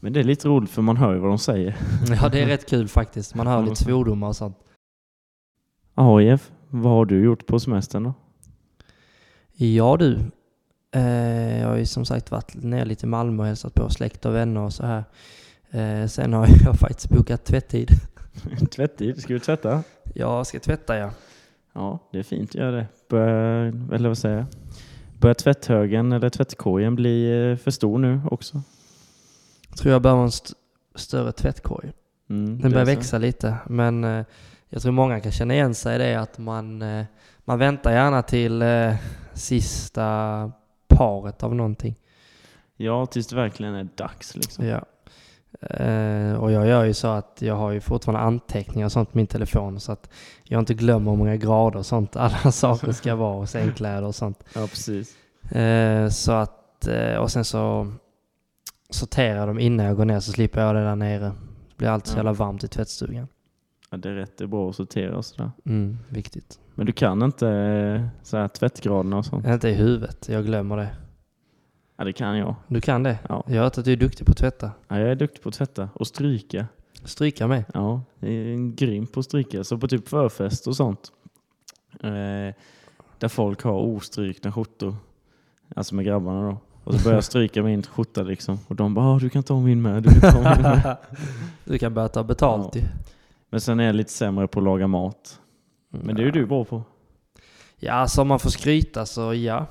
Men det är lite roligt för man hör ju vad de säger. Ja, det är rätt kul faktiskt. Man hör lite svordomar och sånt. Jeff, vad har du gjort på semestern då? Ja du. Eh, jag har ju som sagt varit ner lite i Malmö och hälsat på släkt och vänner och så här. Eh, sen har jag faktiskt bokat tvättid. Tvättid, ska du tvätta? Jag ska tvätta ja. Ja, det är fint att göra det. Bör, eller vad säger jag? Börjar tvätthögen eller tvättkorgen bli eh, för stor nu också? Tror jag behöver en st- större tvättkorg. Mm, Den börjar växa lite. Men jag tror många kan känna igen sig i det att man, man väntar gärna till sista paret av någonting. Ja, tills det verkligen är dags liksom. Ja. Eh, och jag gör ju så att jag har ju fortfarande anteckningar och sånt på min telefon så att jag inte glömmer hur många grader och sånt alla saker ska vara och sängkläder och sånt. Ja, precis. Eh, så att, eh, och sen så sorterar jag dem innan jag går ner så slipper jag det där nere. Det blir alltid så jävla varmt i tvättstugan. Ja, det är rätt. Det är bra att sortera och sådär. Mm, viktigt. Men du kan inte eh, så här tvättgraderna och sånt? Inte i huvudet, jag glömmer det. Ja, det kan jag. Du kan det? Ja. Jag har hört att du är duktig på att tvätta. ja, jag är duktig på att tvätta och stryka. Stryka med. Ja, jag är en grym på att stryka. Så på typ förfest och sånt. Eh, där folk har ostrykna skjortor. Alltså med grabbarna då. Och så börjar jag stryka min skjorta liksom. Och de bara, "Ah, du kan ta min med. Du kan ta min med. Du kan börja ta betalt Ja. ju. Men sen är jag lite sämre på att laga mat. Men det är ju du bra på. Ja, alltså om man får skryta så ja.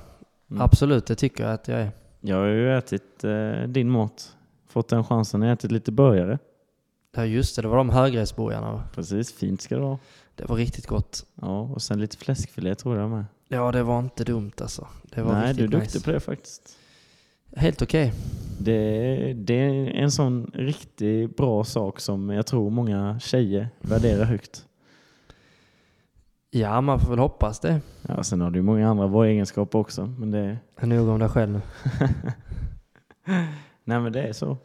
Mm. Absolut, det tycker jag att jag är. Jag har ju ätit eh, din mat. Fått den chansen. Jag har ätit lite burgare. Ja just det, det var de högrättsborgarna va? Precis, fint ska det vara. Det var riktigt gott. Ja, och sen lite fläskfilé tror jag med. Ja, det var inte dumt alltså. Det var Nej, du är riktigt duktig nice. på det faktiskt. Helt okej. Det, det är en sån riktigt bra sak som jag tror många tjejer värderar högt. Ja, man får väl hoppas det. Ja, sen har du många andra bra egenskaper också. Men det, Nog om dig själv nu. nej, men det är så.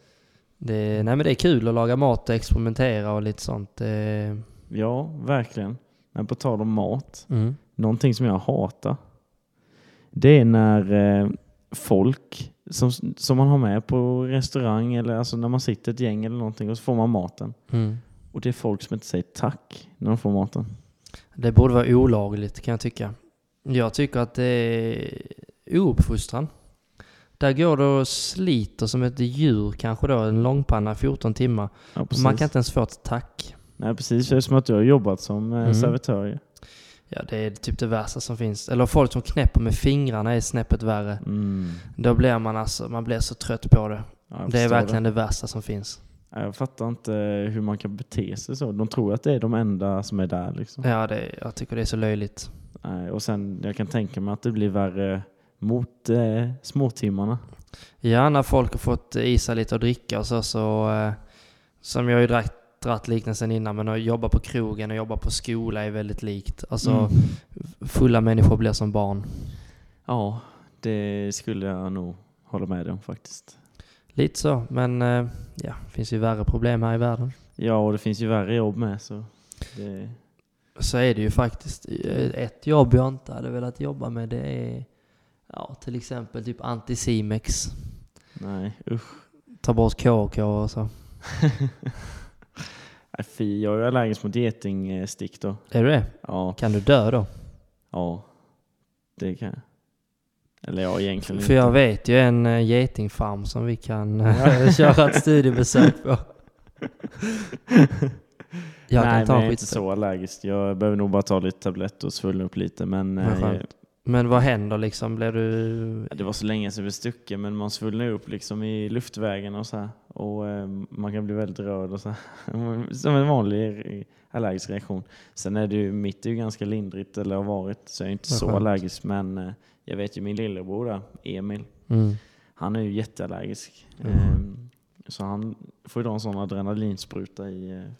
Det, nej men det är kul att laga mat och experimentera och lite sånt. Det, Ja, verkligen. Men på tal om mat. mm. Någonting som jag hatar. Det är när eh, folk som, som man har med på restaurang eller alltså när man sitter ett gäng eller någonting och så får man maten. Mm. Och det är folk som inte säger tack när de får maten. Det borde vara olagligt kan jag tycka. Jag tycker att det är ouppfostran. Där går du och sliter som ett djur kanske då, en långpanna 14 timmar. Ja, man kan inte ens få ett tack. Nej, precis. Det är som att du har jobbat som eh, Mm. servitör. Ja, det är typ det värsta som finns. Eller folk som knäpper med fingrarna är snäppet värre. Mm. Då blir man alltså, man blir så trött på det. Ja, Det är verkligen det värsta som finns. Ja, Jag fattar inte hur man kan bete sig så. De tror att det är de enda som är där. Liksom. Ja, det, jag tycker det är så löjligt. Och sen, jag kan tänka mig att det blir värre mot eh, småtimmarna. Ja, när folk har fått i sig lite att dricka och så, så eh, som jag ju dratt, dratt liknelsen innan, men att jobba på krogen och jobba på skola är väldigt likt. Alltså, Mm. fulla människor blir som barn. Ja, det skulle jag nog hålla med om faktiskt. Lite så, men eh, ja, det finns ju värre problem här i världen. Ja, och det finns ju värre jobb med. Så det, Så är det ju faktiskt. Ett jobb jag inte hade velat jobba med det är ja, till exempel typ Anticimex. nej, usch. Ta bort KK och så. Fy, jag är allergisk mot getingstick då. Är du det? Ja, Kan du dö då? ja, det kan jag. Eller ja, egentligen För jag vet ju en uh, getingfarm som vi kan eh, köra ett studiebesök på. Jag Nej, kan ta men jag är inte så allergisk. Jag behöver nog bara ta lite tabletter och svullna upp lite. Men, eh, skönt. Men vad händer liksom? Blir du... det var så länge sedan vi stucken, men man svullnar upp liksom i luftvägen och så här. Och eh, man kan bli väldigt röd och så här. Som en vanlig allergisk reaktion. Sen är det ju, mitt är ju ganska lindrigt, eller har varit, så jag är inte så allergisk. Men eh, jag vet ju min lillebror där, Emil, Mm. han är ju jätteallergisk. Mhm. Ehm, så han får ju då en sån adrenalinspruta i, eh,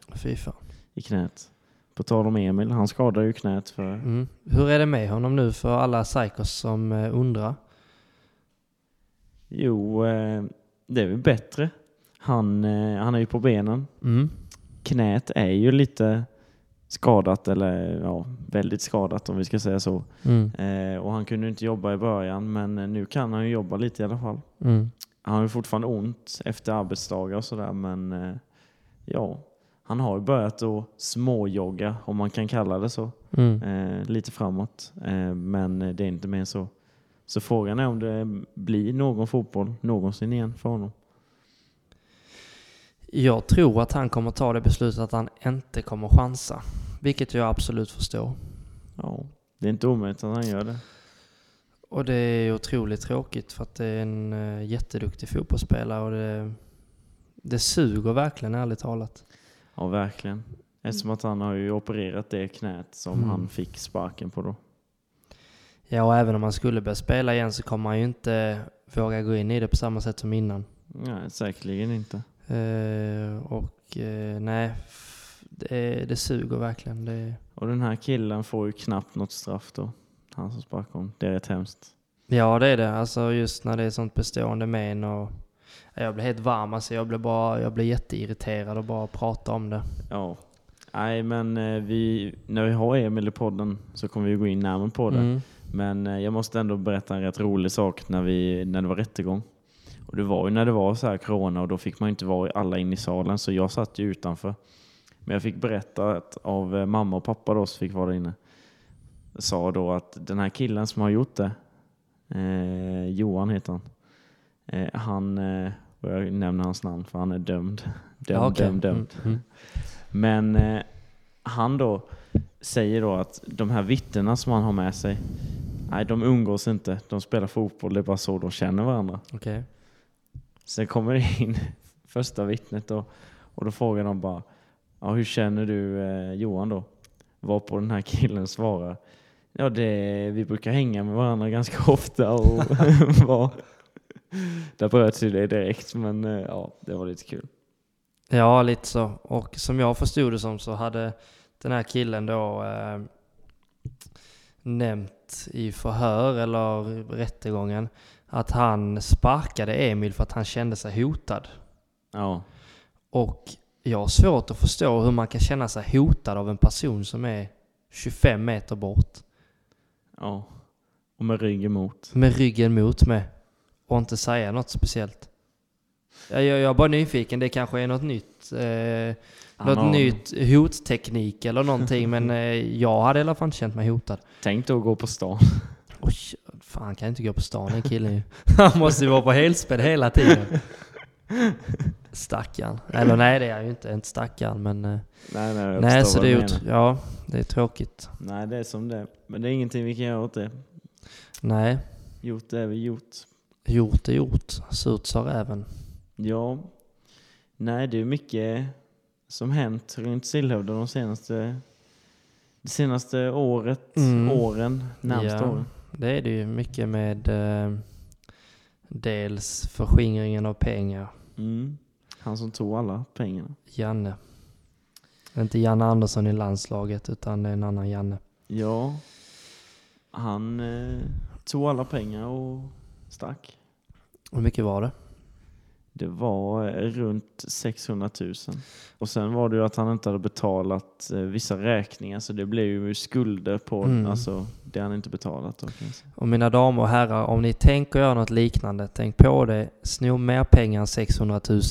i knät. På tal om Emil, han skadar ju knät för Mm. Hur är det med honom nu för alla psykos som eh, undrar? Jo, eh, det är väl bättre. Han, eh, han är ju på benen. Mm. Knät är ju lite skadat, eller ja, väldigt skadat om vi ska säga så. Mm. Eh, och han kunde inte jobba i början, men nu kan han ju jobba lite i alla fall. Mm. Han har ju fortfarande ont efter arbetsdagar och sådär, men eh, ja, han har börjat att småjogga, om man kan kalla det så, Mm. eh, lite framåt. Eh, men det är inte mer så. Så frågan är om det blir någon fotboll någonsin igen för honom. Jag tror att han kommer ta det beslutet att han inte kommer chansa. Vilket jag absolut förstår. Ja, det är inte omöjligt att han gör det. Och det är otroligt tråkigt för att det är en uh, jätteduktig fotbollsspelare och det, det suger verkligen ärligt talat. Ja, verkligen. Eftersom att han har ju opererat det knät som Mm. han fick sparken på då. Ja, och även om han skulle börja spela igen så kommer han ju inte våga gå in i det på samma sätt som innan. Nej, säkerligen inte. Eh, och eh, nej, det, det suger verkligen. Det, Och den här killen får ju knappt något straff då. Han som sparkade honom. Det är rätt hemskt. ja, det är det. Alltså just när det är sånt bestående men och jag blir helt varm. Alltså jag blir bara, jag blir jätteirriterad och bara prata om det. Ja. Nej, men eh, vi, när vi har Emil i podden så kommer vi gå in närmare på det. Mm. Men eh, jag måste ändå berätta en rätt rolig sak när, vi, när det var rättegång. Och det var ju när det var så här corona och då fick man inte vara alla inne i salen så jag satt ju utanför. Men jag fick berättat av eh, mamma och pappa då som fick vara där inne. Sa då att den här killen som har gjort det, eh, Johan heter han. Eh, han, eh, och jag nämner hans namn för han är dömd. Dömd, Ja, okej. dömd, dömd. Mm, mm. Men eh, han då säger då att de här vittnena som han har med sig, nej de umgås inte, de spelar fotboll, det är bara så de känner varandra. Okej. Sen kommer det in första vittnet då och då frågar de bara, ja, hur känner du eh, Johan då? Varpå den här killen svarar, ja det, vi brukar hänga med varandra ganska ofta och var. Där bröt sig det direkt men eh, ja, det var lite kul. Ja, lite så. Och som jag förstod det som så hade den här killen då eh, nämnt i förhör eller rättegången att han sparkade Emil för att han kände sig hotad. Ja, Och jag har svårt att förstå hur man kan känna sig hotad av en person som är 25 meter bort. ja. Och med ryggen mot. Med ryggen mot med. Och inte säga något speciellt. Jag, jag, jag är bara nyfiken, det kanske är något nytt. Eh, något har- nytt hotteknik eller någonting, men eh, jag hade i alla fall inte känt mig hotad. Tänk då att gå på stan. Oj, fan han kan inte gå på stan den killen ju. Han måste ju vara på helspänn hela tiden. Stackarn. Eller nej det är jag ju inte, inte stackarn men... eh, nej, nej, Nej så det är du ju, menar. t- ja, det är tråkigt. Nej, det är som det. Men det är ingenting vi kan göra åt det. Nej, Gjort det är vi gjort. Gjort är gjort. Surt sa räven. Ja. Nej, det är mycket som hänt runt Sillhövda de senaste, det senaste året, Mm. åren, närmsta Ja. åren. Det är det ju mycket med eh, dels förskingringen av pengar. Mm. Han som tog alla pengarna. Janne. Inte Janne Andersson i landslaget utan det är en annan Janne. Ja, han eh, tog alla pengar och stack. Hur mycket var det? Det var eh, runt 600 000. Och sen var det ju att han inte hade betalat eh, vissa räkningar så det blev ju skulder på Mm. alltså, det han inte betalat. Då. Och mina damer och herrar, om ni tänker göra något liknande, tänk på det. Sno mer pengar än 600 000.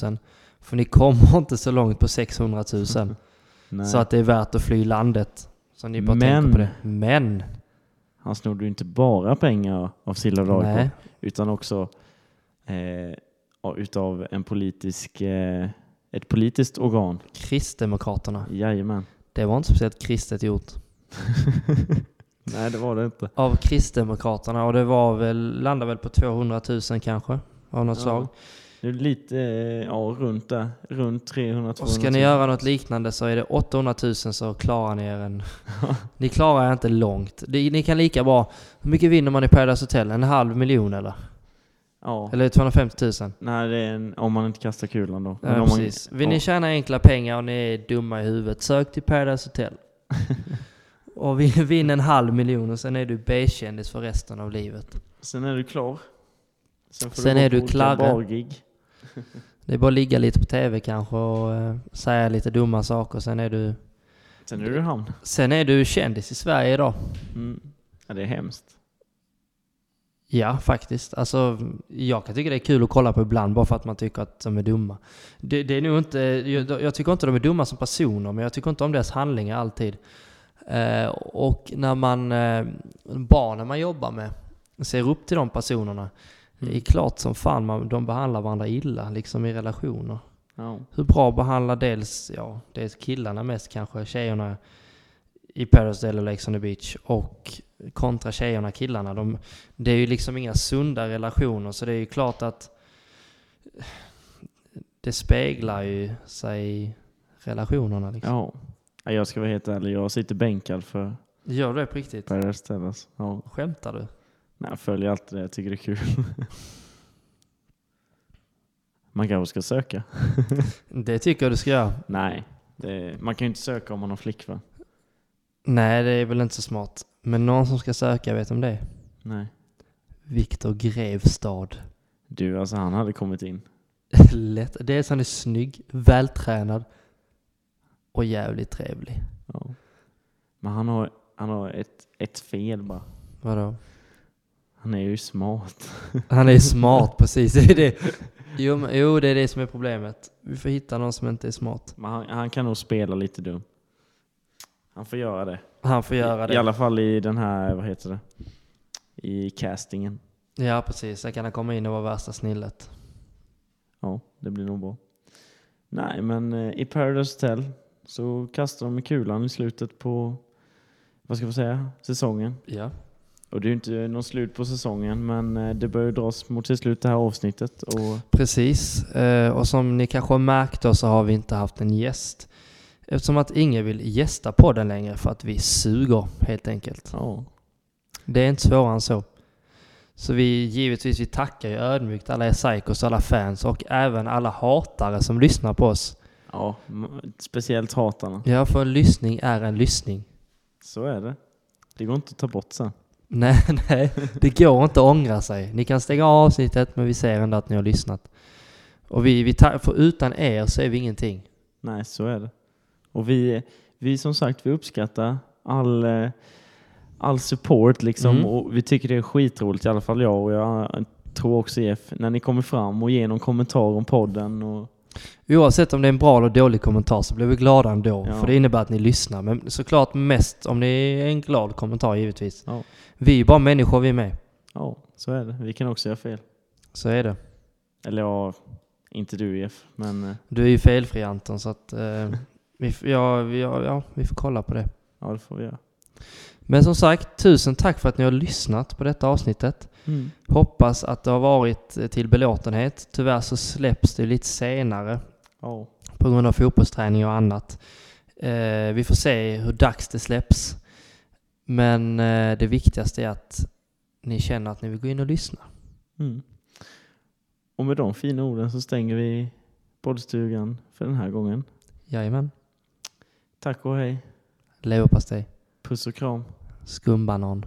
För ni kommer inte så långt på 600 000. Nej. så att det är värt att fly landet. Så ni bara Men- tänker på det. Men! Han snodde ju inte bara pengar av Nej. AIK utan också eh, utav en politisk, eh, ett politiskt organ. Kristdemokraterna. Jajamän. Det var inte speciellt kristet gjort. Nej, det var det inte. Av Kristdemokraterna och det var väl, landade väl på 200 000 kanske. Av något Ja. slag. Det är lite, eh, ja runt där. Runt 300 Och ska ni göra något liknande så är det 800 000 så klarar ni er en... ni klarar er inte långt. Ni kan lika bra... Hur mycket vinner man i Paradise Hotel? En halv miljon eller? Ja. Eller 250 000? Nej, det är en, om man inte kastar kulan då. Ja, man, precis. Vill ja. ni tjäna enkla pengar och ni är dumma i huvudet, sök till Paradise Hotel. och vi- vinn en halv miljon och sen är du B-kändis för resten av livet. Sen är du klar. Sen, Sen är du bargig. Det är bara att ligga lite på TV kanske och eh, säga lite dumma saker. Sen är du, Sen är du hamn. sen är du kändis i Sverige idag. Mm. Ja, det är hemskt. Ja, faktiskt. Alltså, jag kan tycka det är kul att kolla på ibland bara för att man tycker att de är dumma. Det, det är nog inte, jag, jag tycker inte de är dumma som personer, men jag tycker inte om deras handlingar alltid. Eh, och när man, eh, barnen man jobbar med ser upp till de personerna, det är klart som fan man, de behandlar varandra illa, liksom i relationer. Ja. Hur bra behandlar dels, ja, dels killarna mest kanske, tjejerna i Paradise eller Lex on the Beach och kontra tjejerna, killarna. De, det är ju liksom inga sunda relationer så det är ju klart att det speglar ju sig i relationerna liksom. ja. Ja, Jag ska vara helt ärlig, jag sitter bänkad för Gör du det på riktigt? Paradise Hotel. Ja. Skämtar du? Nej, jag följer alltid det, jag tycker det är kul. Man kanske ska söka. Det tycker jag du ska göra. Nej, det, man kan ju inte söka om man har flickvän. Nej, det är väl inte så smart. Men någon som ska söka, vet om det är? Nej. Viktor Grevstad. Du, alltså han hade kommit in. Lätt. Dels han är snygg, vältränad och jävligt trevlig. Ja. Men han har, han har ett, ett fel bara. Vadå? Han är ju smart. Han är smart precis, det är det. Jo, jo, det är det som är problemet. Vi får hitta någon som inte är smart. Men han, han kan nog spela lite dum. Han får göra det. Han får göra I det. alla fall i den här, vad heter det? I castingen. Ja, precis. Där kan han komma in och vara värsta snillet. Ja, det blir nog bra. Nej, men eh, i Paradise Hotel så kastar de kulan i slutet på, vad ska man säga, säsongen. Ja. Och det är ju inte någon slut på säsongen, men eh, det börjar ju dras mot sitt slut det här avsnittet. Och Precis. Eh, och som ni kanske har märkt då så har vi inte haft en gäst. Eftersom att ingen vill gästa podden längre för att vi suger helt enkelt. ja, Det är inte svårare än så. Så vi givetvis vi tackar ju ödmjukt alla er psychos, alla fans och även alla hatare som lyssnar på oss. ja, speciellt hatarna. Ja, för en lyssning är en lyssning. Så är det. Det går inte att ta bort sen. Nej, nej, det går inte att ångra sig. Ni kan stänga av avsnittet men vi ser ändå att ni har lyssnat. Och vi, vi ta- för utan er så är vi ingenting. Nej, så är det. Och vi, vi som sagt, vi uppskattar all, eh, all support liksom. Mm. Och vi tycker det är skitroligt, i alla fall jag. Och jag tror också Jeff, när ni kommer fram och ger någon kommentar om podden och Oavsett om det är en bra eller dålig kommentar så blir vi glada ändå. Ja. För det innebär att ni lyssnar. Men såklart mest om det är en glad kommentar givetvis. Ja. Vi är ju bara människor vi med. ja, så är det. Vi kan också göra fel. Så är det. Eller ja, inte du Jeff, men eh, Du är ju felfri Anton så att eh, vi, ja, vi, ja, ja, vi får kolla på det. ja, det får vi göra. Men som sagt, tusen tack för att ni har lyssnat på detta avsnittet. Mm. Hoppas att det har varit eh, till belåtenhet. Tyvärr så släpps det lite senare Ja. på grund av fotbollsträning och annat. Eh, vi får se hur dags det släpps. Men eh, det viktigaste är att ni känner att ni vill gå in och lyssna. Mm. Och med de fina orden så stänger vi poddstugan för den här gången. Jajamän. Tack och hej. Leverpastej. Puss och kram. Skumbanan.